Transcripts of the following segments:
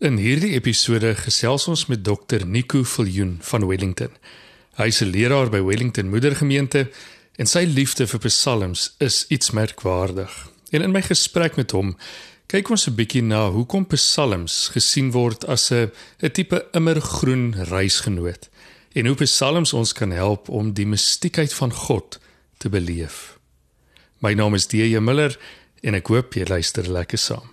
In hierdie episode gesels ons met Dr Nico Viljoen van Wellington. Hy is 'n leraar by Wellington Moedergemeente en sy liefde vir psalms is iets merkwaardig. En in my gesprek met hom kyk ons 'n bietjie na hoekom psalms gesien word as 'n 'n tipe immergroen reisgenoot en hoe psalms ons kan help om die mistiekheid van God te beleef. My naam is DJ Miller en ek hoop jy luister lekker saam.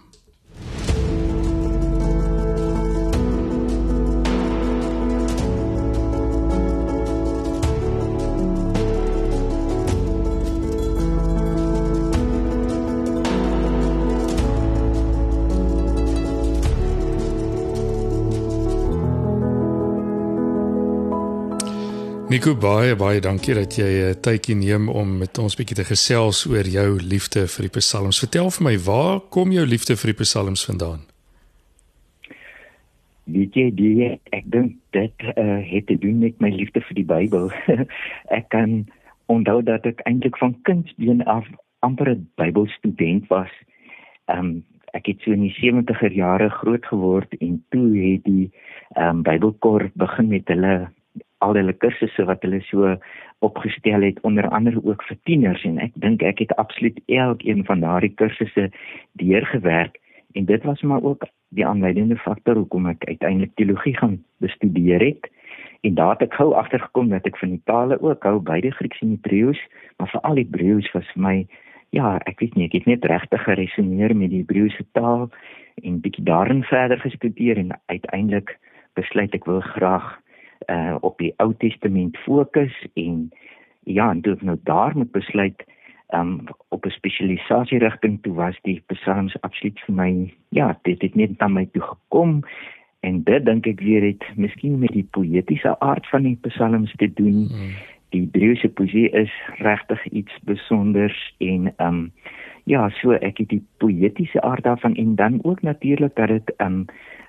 Nico baie baie dankie dat jy uh, tydjie neem om met ons bietjie te gesels oor jou liefde vir die psalms. Vertel vir my, waar kom jou liefde vir die psalms vandaan? Weet jy, die, ek dink dit uh, het te doen met my liefde vir die Bybel. ek kan onthou dat ek eintlik van kindsbeen af amper 'n Bybelstudent was. Um ek het so in die 70er jare groot geword en toe het die um Bybelkor begin met hulle al hulle kursusse wat hulle so opgestel het onder andere ook vir tieners. En ek dink ek het absoluut elkeen van daardie kursusse deurgewerk. En dit was maar ook die aanleidende faktor hoekom ek uiteindelik teologie gaan bestudeer het. En daar het ek gou agtergekom dat ek van die tale ook hou beide Grieks en Hebreëus maar veral Hebreëus was vir my ja ek weet nie ek het net regtig geresoneer met die Hebreëse taal en bietjie daarin verder gestudeer en uiteindelik besluit ek wil graag uh op die Ou Testament fokus en ja, en toe ek nou daar moet besluit um op 'n spesialisasie rigting toe was die psalms absoluut vir my ja, dit het net aan my toe gekom en dit dink ek weer het miskien met die poëtiese aard van die psalms te doen. Hmm. Die Hebreëse poesie is regtig iets spesiaals en um ja, so ek het die poëtiese aard daarvan en dan ook natuurlik dat dit um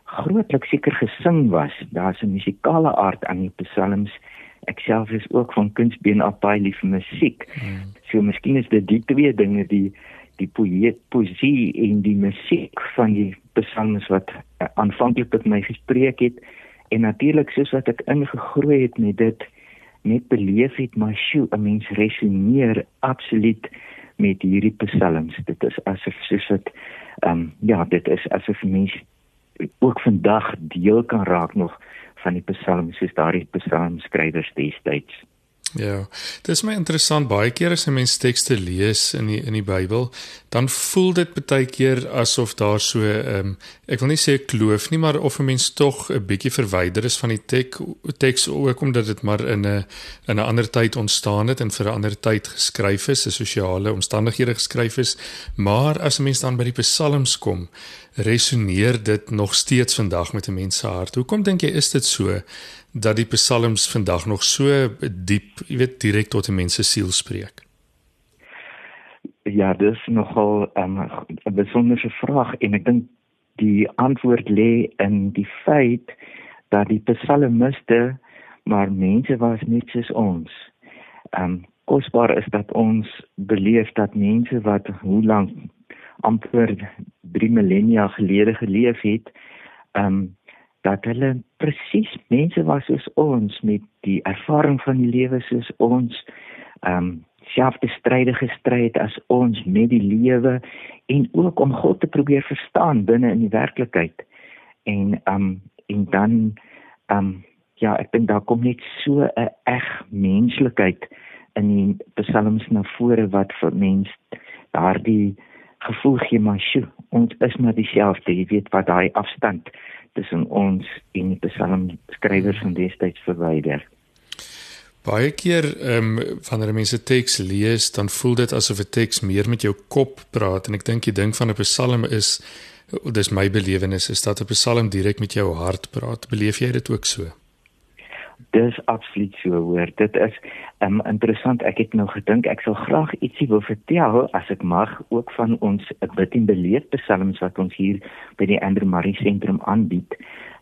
grootliks seker gesing was. Daar's 'n musikale aard aan die psalms. Ek self is ook van kunstbeen af baie lief vir musiek. Hmm. So miskien is dit die twee dinge die die poëzie poesie en die musiek van die psalms wat uh, aanvanklik tot my gespreek het en natuurlik soos wat ek ingegroei het met dit net beleef het maar sjoe 'n mens resoneer absoluut met hierdie psalms dit is asof soos dit ehm um, ja dit is asof mense ook vandag deel kan raak nog van die psalms soos daardie psalmskrywers destyds. Ja, dit is my interessant baie keer as 'n mens tekste lees in die in die Bybel, dan voel dit baie keer asof daar so ehm um, ek wil nie sê kloof nie, maar of 'n mens tog 'n bietjie verwyder is van die tek teks ook omdat dit maar in 'n in 'n ander tyd ontstaan het en vir 'n ander tyd geskryf is, 'n sosiale omstandighede geskryf is, maar as 'n mens dan by die psalms kom, resoneer dit nog steeds vandag met 'n mens se hart. Hoekom dink jy is dit so? Dat die psalms vandag nog so diep, jy weet, direk tot 'n mens se siel spreek? Ja, dis nogal um, 'n besondere vraag en ek dink die antwoord lê in die feit dat die psalmiste maar mense was net soos ons. Ehm um, kosbaar is dat ons beleef dat mense wat hoe lank amper 3 millennia gelede geleef het, ehm um, dat hulle presies mense was soos ons met die ervaring van die lewe soos ons ehm um, selfde stryde gestry het as ons met die lewe en ook om God te probeer verstaan binne in die werklikheid. En ehm um, en dan ehm um, ja ek dink daar kom net so 'n eg menslikheid in die psalms na vore wat vir mens daardie gevoel gee maar sjoe ons is maar dieselfde jy weet wat daai afstand tussen ons en die psalmskrywers van destyds verwyder. Baie keer ehm um, wanneer mense teks lees, dan voel dit asof 'n teks meer met jou kop praat en ek dink die ding van 'n psalm is dis my belewenis is dat 'n psalm direk met jou hart praat. Beleef jy dit ook so? Dis absoluut so hoor. Dit is um, interessant. Ek het nou gedink ek sal graag ietsie wil vertel as ek mag ook van ons bid en beleef psalms wat ons hier by die Andrew Murray sentrum aanbied.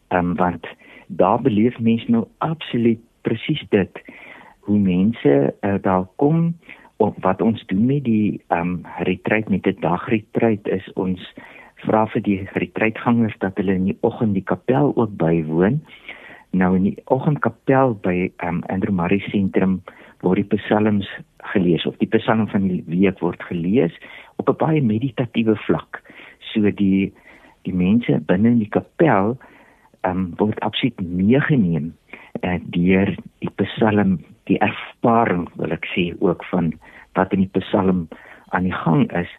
Ehm um, want daar beleef mense nou absoluut presies dit hoe mense uh, daar kom of wat ons doen met die ehm um, retreat met die dagretreat is ons vra vir die retreitgangers dat hulle in die oggend die kapel ook bywoon. Nou in die oggendkapel by um, Andrew Murray Sentrum word die psalms gelees of die psalm van die week word gelees op 'n baie meditatiewe vlak. So die die mense binne in die kapel um, word absoluut meegeneem uh, deur die psalm, die ervaring wil ek sê ook van wat in die psalm aan die gang is.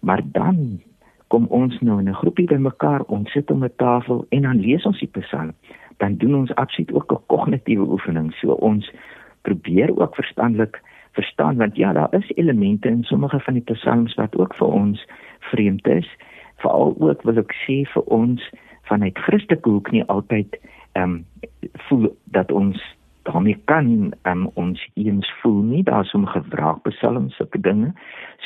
Maar dan kom ons nou in 'n groepie bymekaar, ons sit om 'n tafel en dan lees ons die psalm. Dan doen ons absoluut ook 'n kognitiewe oefening. So ons probeer ook verstandelik verstaan want ja, daar is elemente in sommige van die psalms wat ook vir ons vreemd is. Veral ook wil ek sê vir ons vanuit Christelike hoek nie altyd ehm um, voel dat ons daarmee kan um, ons eens voel nie daar sommige wraakpsalms sulke dinge.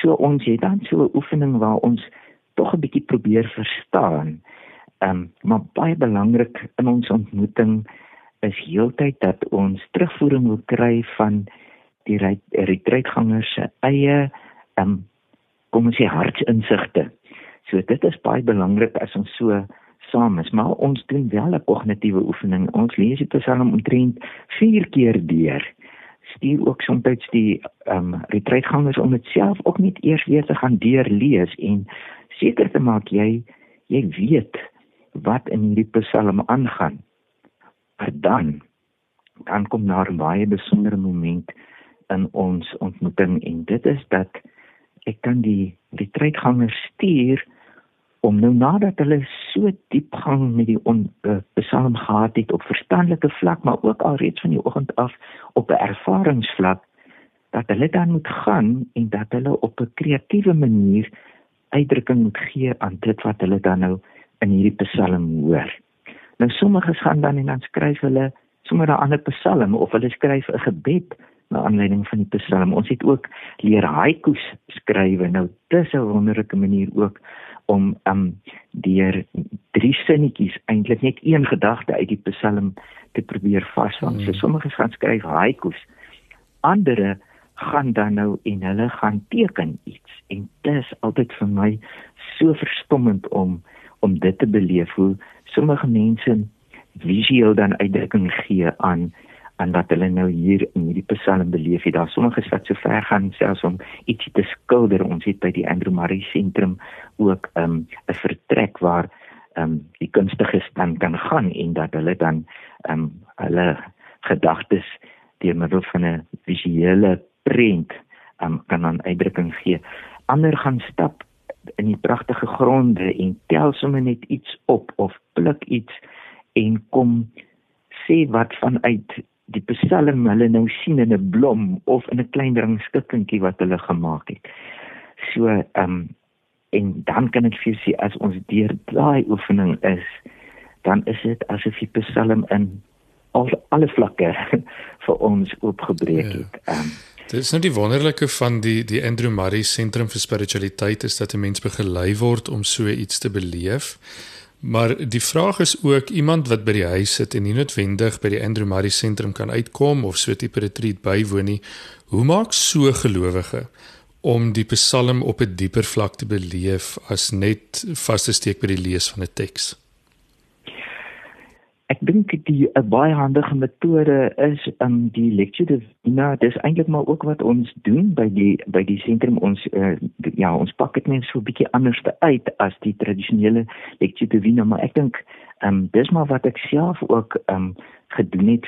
So ons het dan so 'n oefening waar ons tog 'n bietjie probeer verstaan. Ehm um, maar baie belangrik in ons ontmoeting is heeltyd dat ons terugvoering wil kry van die retreitgangers se eie ehm um, kom ons sê hartsinsigte. So dit is baie belangrik as ons so saam is, maar ons doen wel 'n kognitiewe oefening. Ons lees die Psalm omtrent 4 keer deur. Stuur ook soms die ehm um, retreitgangers om dit self ook net eers weer te gaan deurlees en seker te maak jy jy weet wat in hierdie Psalm aangaan. Maar dan dan kom daar 'n baie besondere moment in ons ontmoeting en dit is dat ek kan die retreitgangers stuur om nou nadat hulle so diep gang met die uh, psalm gehad het op verstandelike vlak maar ook alreeds van die oggend af op 'n ervaringsvlak dat hulle dan moet gaan en dat hulle op 'n kreatiewe manier uitdrukking moet gee aan dit wat hulle dan nou in hierdie psalm hoor. Nou sommiges gaan dan en dan skryf hulle sommer 'n ander psalm of hulle skryf 'n gebed na aanleiding van die psalm. Ons het ook leer haikus skrywe. Nou dis 'n wonderlike manier ook om um deur drie sinnetjies eintlik net een gedagte uit die psalm te probeer vasvang. Hmm. So sommiges gaan skryf haikus. Andere gaan dan nou en hulle gaan teken iets en dit is altyd vir my so verstommend om om dit te beleef hoe sommige mense visueel dan uitdrukking gee aan aan wat hulle nou hier in hierdie psalm beleef het. Daar sommige wat so ver gaan selfs om ietsie te skilder. Ons het by die Andrew Murray sentrum ook ehm, 'n um, vertrek waar ehm um, die kunstiges dan kan gaan en dat hulle dan ehm um, hulle gedagtes deur middel van 'n visuele prent um, kan aan uitdrukking gee. Ander gaan stap in die pragtige gronde en tel sommer net iets op of pluk iets en kom sê wat vanuit die psalm hulle nou sien in 'n blom of in 'n klein rangskikkingkie wat hulle gemaak het. So ehm um, en dan kan ek vir sê as ons deur daai oefening is, dan is dit asof die psalm in al alle vlakke vir ons oopgebreek ja. het. Ehm um, Dit is nou die wonderlike van die die Andrew Murray Sentrum vir Spiritualiteit is dat 'n mens begelei word om so iets te beleef. Maar die vraag is ook iemand wat by die huis sit en nie noodwendig by die Andrew Murray Sentrum kan uitkom of so 'n tipe retreat bywoon nie. Hoe maak so gelowige om die Psalm op 'n dieper vlak te beleef as net vas te steek by die lees van 'n teks? Ek dink die 'n baie handige metode is om um, die lecture divina, dis eintlik maar ook wat ons doen by die by die sentrum. Ons uh, ja, ons pak dit net so 'n bietjie anders uit as die tradisionele lecture divina, maar ek dink ehm um, dis maar wat ek self ook ehm um, gedoen het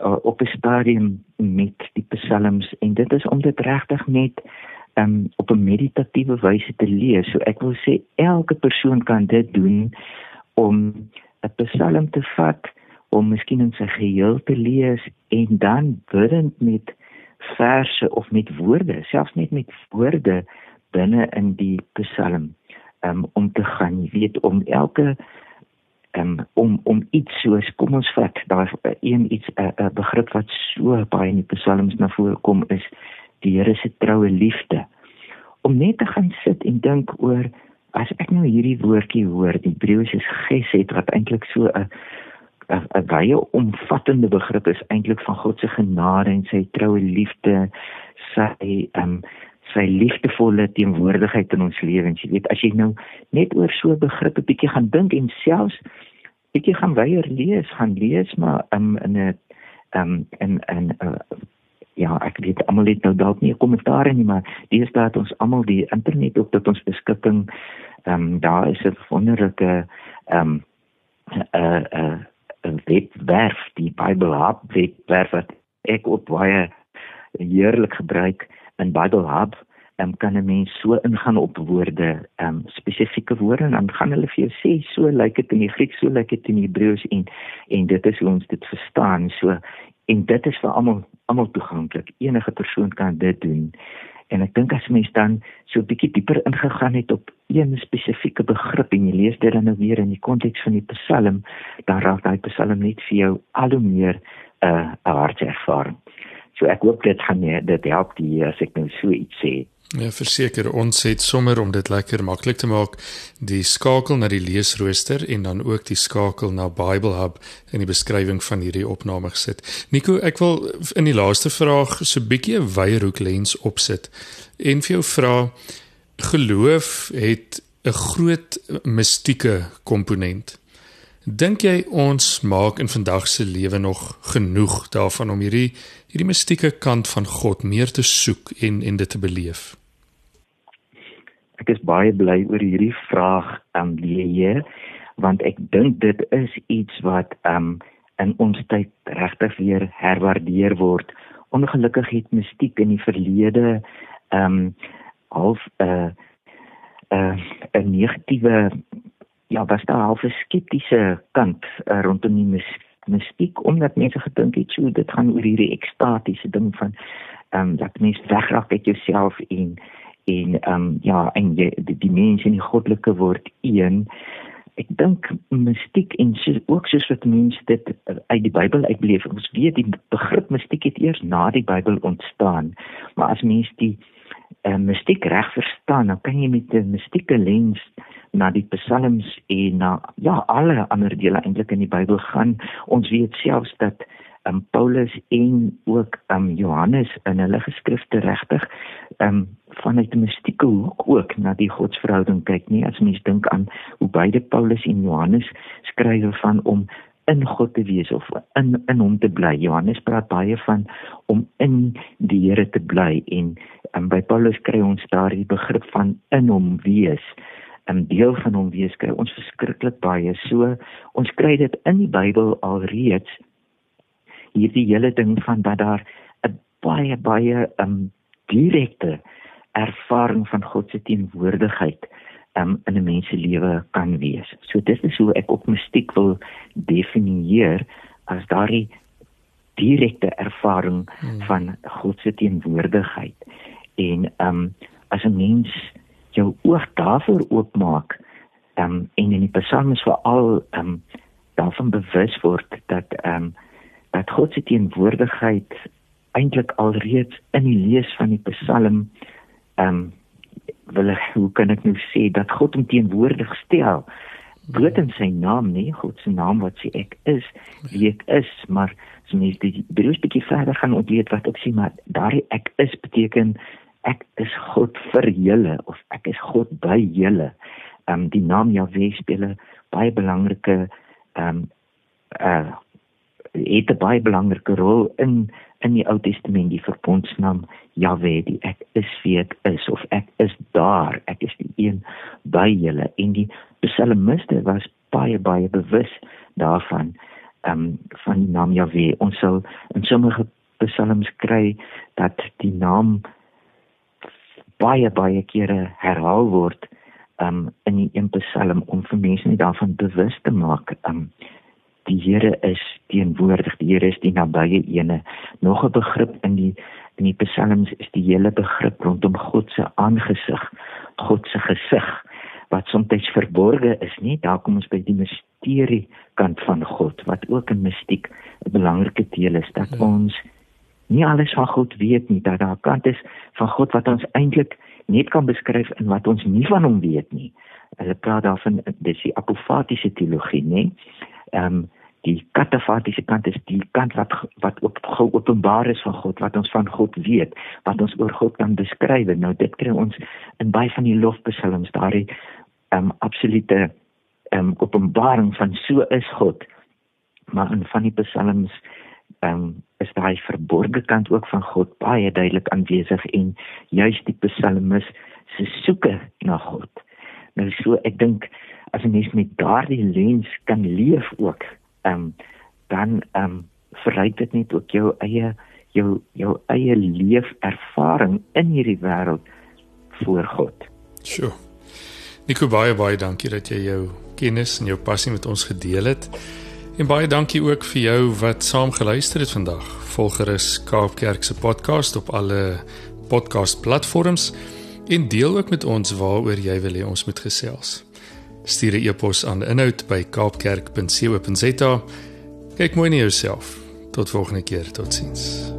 uh, op 'n stadium met die psalms. En dit is om dit regtig net um, op 'n meditatiewe wyse te lees. So ek wil sê elke persoon kan dit doen om 'n psalm te vat om miskien in sy geheel te lees en dan bidend met verse of met woorde, selfs net met woorde binne in die psalm um, om te gaan, jy weet om elke um, om om iets soos kom ons vat, daar een iets 'n begrip wat so baie in die psalms na vore kom is die Here se troue liefde. Om net te gaan sit en dink oor as ek nou hierdie woordjie hoor, die Hebreëse gesed wat eintlik so 'n 'n baie omvattende begrip is eintlik van God se genade en sy troue liefde, sy ehm um, sy liefdevolle teenwoordigheid in ons lewens. Jy weet, as jy nou net oor so 'n begrip 'n bietjie gaan dink en selfs bietjie gaan weier lees, gaan lees maar um, in 'n um, in in 'n uh, ja, ek weet almal het nou dalk nie 'n kommentaar nie, maar dis dat ons almal die internet op tot ons beskikking. Ehm um, daar is 'n wonderlike ehm um, 'n uh, 'n uh, 'n webwerf, die Bible Hub webwerf wat ek op baie heerlik gebruik in Bible Hub. Um, kan 'n mens so ingaan op woorde, um, spesifieke woorde en dan gaan hulle vir jou sê so lyk dit in die Grieks, so lyk dit in die Hebreëus en en dit is hoe ons dit verstaan. So en dit is vir almal almal toeganklik. Enige persoon kan dit doen. En ek dink as mens dan so 'n bietjie dieper ingegaan het op een spesifieke begrip en jy lees dit dan nou weer in die konteks van die Psalm, dan raak daai Psalm net vir jou al hoe meer 'n uh, 'n hartservaring. So ek hoop dit gaan dit help die as ek nou so iets sê. Ja, verseker ons het sommer om dit lekker maklik te maak, die skakel na die leesrooster en dan ook die skakel na Bible Hub in die beskrywing van hierdie opname gesit. Nico, ek wil in die laaste vraag so 'n bietjie 'n wyerhoek lens opsit en vir jou vra geloof het 'n groot mistieke komponent. Dink jy ons maak in vandag se lewe nog genoeg daarvan om hierdie hierdie mistieke kant van God meer te soek en en dit te beleef? Ek is baie bly oor hierdie vraag aan um, Leë want ek dink dit is iets wat um in ons tyd regtig weer herwaardeer word. Ongelukkig het mistiek in die verlede um half 'n uh, 'n uh, 'n negatiewe ja, was daar half 'n skeptiese kant uh, rondom die mistiek mistiek omdat mense gedink het so dit gaan oor hierdie ekstatiese ding van ehm um, dat mens wegraak uit jouself en en ehm um, ja en jy, die, die mens en die goddelike word een. Ek dink mistiek en so, ook soos wat mense dit uit die Bybel uitbeleef ons weet die begrip mistiek het eers na die Bybel ontstaan. Maar as mens die uh, mistiek reg verstaan dan kan jy met 'n mistieke lens na die psalms en na ja alle ander dele eintlik in die Bybel gaan. Ons weet selfs dat um, Paulus en ook um, Johannes in hulle geskrifte regtig um, vanuit 'n mistieke hoek ook na die godsverhouding kyk nie as mens dink aan hoe beide Paulus en Johannes skryf van om in God te wees of in in hom te bly. Johannes praat baie van om in die Here te bly en um, by Paulus kry ons daar die begrip van in hom wees. 'n deel van hom wees kry ons verskriklik baie. So ons kry dit in die Bybel alreeds hierdie hele ding van dat daar 'n baie baie 'n um, direkte ervaring van God se teenwoordigheid um, in 'n mens se lewe kan wees. So dit is hoe ek op mistiek wil definieer as daardie direkte ervaring hmm. van God se teenwoordigheid. En ehm um, as 'n mens jou oog daarvoor oopmaak um, en in die psalms veral um, daarvan bewus word dat um, dat God se teenwoordigheid eintlik alreeds in die lees van die psalm um wil ek hoe kan ek nou sê dat God hom teenwoordig stel. Bloot in sy naam nie God se naam wat sê ek is wie ek is maar as mens die bedoel bietjie verder gaan ontleed wat ek sê maar daardie ek is beteken ek is God vir julle of ek is God by julle. Ehm um, die naam Jahwe speel 'n baie belangrike ehm um, uh het 'n baie belangrike rol in in die Ou Testament die verbondsnaam Jahwe die ek is wie ek is of ek is daar ek is die een by julle en die psalmiste was baie baie bewus daarvan ehm um, van die naam Jahwe ons sal in sommige psalms kry dat die naam baie baie kere herhaal word um in die een Psalm om vir mense net daarvan bewus te maak um die Here is teenwoordig die Here is die nabye ene nog 'n begrip in die in die Psalms is die hele begrip rondom God se aangesig God se gesig wat soms verborge is nie daar kom ons by die misterie kant van God wat ook 'n mistiek 'n belangrike deel is dat ja. ons nie alles van God weet nie dat daar kant is van God wat ons eintlik net kan beskryf in wat ons nie van hom weet nie. Hulle praat daarvan dis die apofatiese teologie, nê? Ehm um, die katafatiese kant is die kant wat wat op geopenbaar is van God, wat ons van God weet, wat ons oor God kan beskryf. Nou dit kry ons in baie van die lofpsalms, daardie ehm um, absolute ehm um, openbaring van so is God. Maar in van die psalms ehm um, is daai verborgde kant ook van God baie duidelik aanwesig en juist die psalmis se soeke na God. Nou so ek dink as 'n mens met daardie lens kan leef ook, ehm um, dan ehm um, verryk dit net ook jou eie jou jou eie leefervaring in hierdie wêreld voor God. Sjoe. Nico baie baie dankie dat jy jou kennis en jou passie met ons gedeel het. En baie dankie ook vir jou wat saam geluister het vandag. Volg gerus Kaapkerk se podcast op alle podcast platforms en deel ook met ons waaroor jy wil hê ons moet gesels. Stuur 'n e-pos aan inhoud by kaapkerk.co.za. Kyk mooi na jouself. Tot volgende keer. Totsiens.